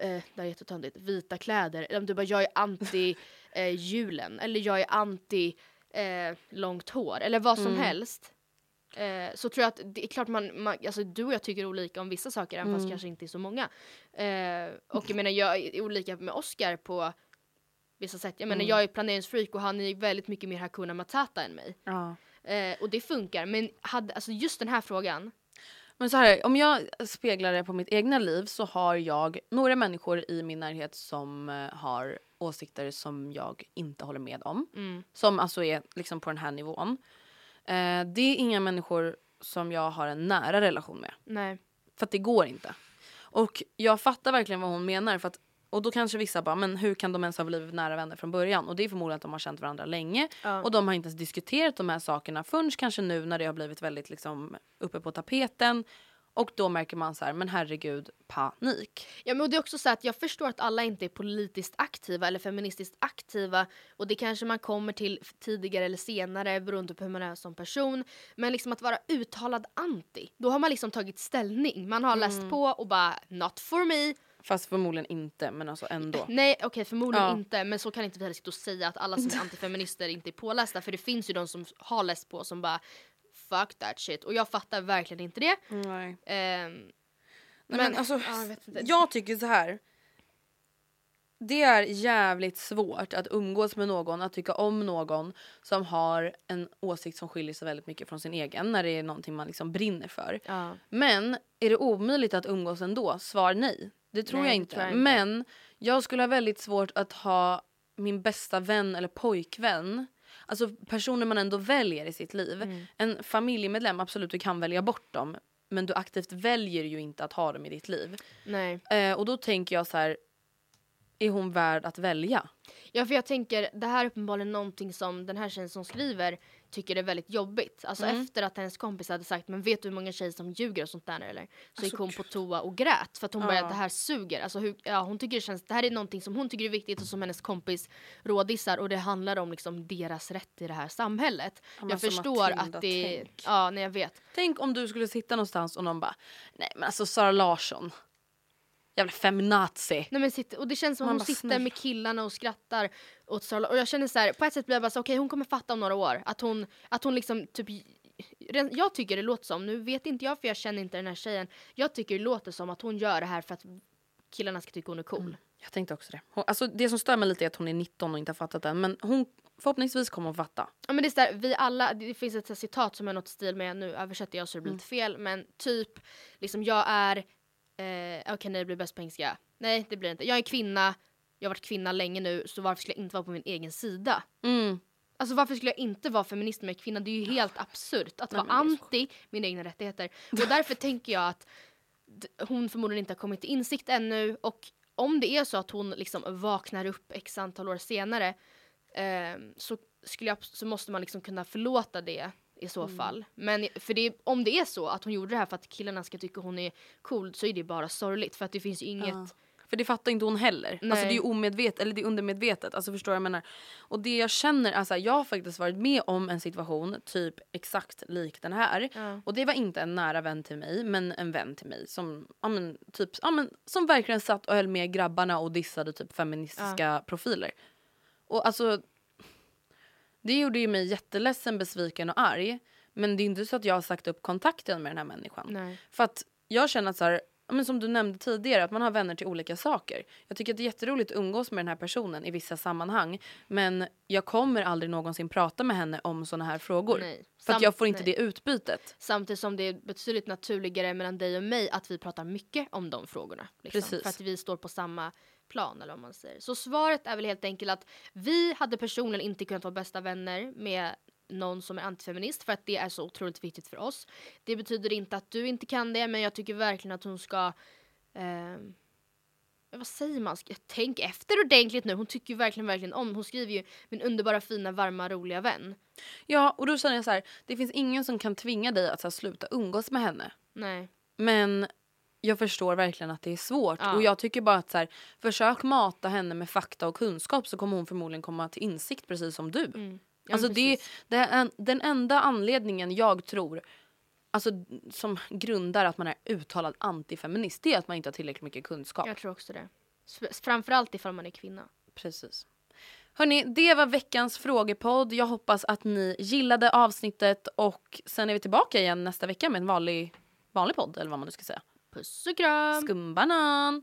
eh, det är jättetöntigt, vita kläder. Eller om du bara, jag är anti eh, julen. Eller jag är anti eh, långt hår. Eller vad Mm. som helst. Eh, så tror jag att det är klart man, man, alltså du och jag tycker olika om vissa saker även Mm. fast kanske inte är så många. Eh, och jag menar jag är olika med Oscar på vissa sätt. Jag menar Mm. jag är planeringsfreak och han är väldigt mycket mer Hakuna Matata än mig. ja. Eh, och det funkar, men hade, alltså just den här frågan. Men så här, om jag speglar det på mitt egna liv så har jag några människor i min närhet som eh, har åsikter som jag inte håller med om. Mm. Som alltså är liksom på den här nivån. Eh, det är inga människor som jag har en nära relation med. Nej. För att det går inte. Och jag fattar verkligen vad hon menar. För att, och då kanske vissa bara, men hur kan de ens ha blivit nära vänner från början? Och det är förmodligen att de har känt varandra länge. Ja. Och de har inte ens diskuterat de här sakerna förrän kanske nu när det har blivit väldigt liksom uppe på tapeten. Och då märker man så här, men herregud, panik. Ja, men det är också så att jag förstår att alla inte är politiskt aktiva eller feministiskt aktiva och det kanske man kommer till tidigare eller senare beroende på hur man är som person. Men liksom att vara uttalad anti, då har man liksom tagit ställning. Man har läst på och bara not for me. Fast förmodligen inte, men alltså ändå. Nej okej förmodligen Ja. inte men så kan inte vi heller sitta och säga att alla som är antifeminister inte är pålästa för det finns ju de som har läst på som bara fuck that shit och jag fattar verkligen inte det. Nej. Ehm, Nej, men, alltså, ja, jag jag tycker så här. Det är jävligt svårt att umgås med någon, att tycka om någon som har en åsikt som skiljer sig väldigt mycket från sin egen när det är någonting man liksom brinner för. ja. Men är det omöjligt att umgås ändå? Svar nej. Det tror, Nej, jag, inte. tror jag inte. Men jag skulle ha väldigt svårt att ha min bästa vän eller pojkvän Alltså personer man ändå väljer i sitt liv. Mm. En familjemedlem, absolut du kan välja bort dem. Men du aktivt väljer ju inte att ha dem i ditt liv. Nej. Eh, och då tänker jag så här. Är hon värd att välja? Ja för jag tänker, det här är uppenbarligen någonting som den här tjejen som skriver tycker är väldigt jobbigt. Alltså Mm. efter att hennes kompis hade sagt men vet du hur många tjejer som ljuger och sånt där eller? Så gick Alltså, hon på toa och grät för att hon Ja. började det här suger. Alltså hur, ja, hon tycker det känns, det här är någonting som hon tycker är viktigt och som hennes kompis rådissar och det handlar om liksom deras rätt i det här samhället. men jag som förstår Matilda, att det, tänk. ja nej jag vet. Tänk om du skulle sitta någonstans och någon bara Nej men alltså Sara Larsson. Jävla feminazi. Nej, men sitter, och det känns som Man hon bara, sitter snälla. med killarna och skrattar åt Sara Och jag känner så här, på ett sätt blir jag bara så okej hon kommer fatta om några år. Att hon, att hon liksom typ jag tycker det låter som, nu vet inte jag för jag känner inte den här tjejen. Jag tycker det låter som att hon gör det här för att killarna ska tycka hon är cool. Jag tänkte också det. Hon, alltså, det som stör mig lite är att hon är 19 och inte har fattat det. Men hon, förhoppningsvis kommer hon fatta. Ja men det är så där, vi alla, det finns ett citat som är något stil med, nu översätter jag så det blir lite fel, men typ liksom jag är, eh, okej nej det blir bäst på engelska. Nej det blir det inte. Jag är kvinna, jag har varit kvinna länge nu så varför skulle jag inte vara på min egen sida? Mm. Alltså varför skulle jag inte vara feminist med kvinna? Det är ju helt absurt att vara är så anti mina egna rättigheter. Och därför tänker jag att hon förmodligen inte har kommit till insikt ännu och om det är så att hon liksom vaknar upp x antal år senare eh, så, skulle jag, så måste man liksom kunna förlåta det i så Mm. fall. Men för det, om det är så att hon gjorde det här för att killarna ska tycka hon är cool så är det bara sorgligt för att det finns inget Ja. För det fattar inte hon heller. Alltså Nej. det är omedvetet, eller det är undermedvetet. Alltså förstår vad jag menar? Och det jag känner, alltså jag har faktiskt varit med om en situation typ exakt lik den här. Ja. Och det var inte en nära vän till mig, men en vän till mig som, ja, men, typ, ja, men, som verkligen satt och höll med grabbarna och dissade typ feministiska profiler. Och alltså, det gjorde ju mig jätteledsen, besviken och arg. Men det är inte så att jag har sagt upp kontakten med den här människan. Nej. För att jag känner att så här, men som du nämnde tidigare, att man har vänner till olika saker. Jag tycker att det är jätteroligt att umgås med den här personen i vissa sammanhang. Men jag kommer aldrig någonsin prata med henne om såna här frågor. Nej. För att Sam- jag får inte nej. det utbytet. Samtidigt som det är betydligt naturligare mellan dig och mig att vi pratar mycket om de frågorna. Liksom, Precis. För att vi står på samma plan eller vad man säger. Så svaret är väl helt enkelt att vi hade personligen inte kunnat vara bästa vänner med någon som är antifeminist för att det är så otroligt viktigt för oss. Det betyder inte att du inte kan det men jag tycker verkligen att hon ska ehm, vad säger man, tänk efter ordentligt nu. Hon tycker ju verkligen, verkligen om. Hon skriver ju min underbara, fina, varma, roliga vän. Ja, och då känner jag så här, det finns ingen som kan tvinga dig att så här, sluta umgås med henne. Nej. Men jag förstår verkligen att det är svårt. Ja. Och jag tycker bara att så här, försök mata henne med fakta och kunskap så kommer hon förmodligen komma till insikt precis som du. Mm. Ja, alltså det, det är en, den enda anledningen jag tror Alltså som grundar att man är uttalad antifeminist det är att man inte har tillräckligt mycket kunskap. Jag tror också det. Framförallt ifall man är kvinna. Precis. Hörni, det var veckans frågepodd. Jag hoppas att ni gillade avsnittet och sen är vi tillbaka igen nästa vecka med en vanlig, vanlig podd eller vad man nu ska säga. Puss och kram! Skumbanan!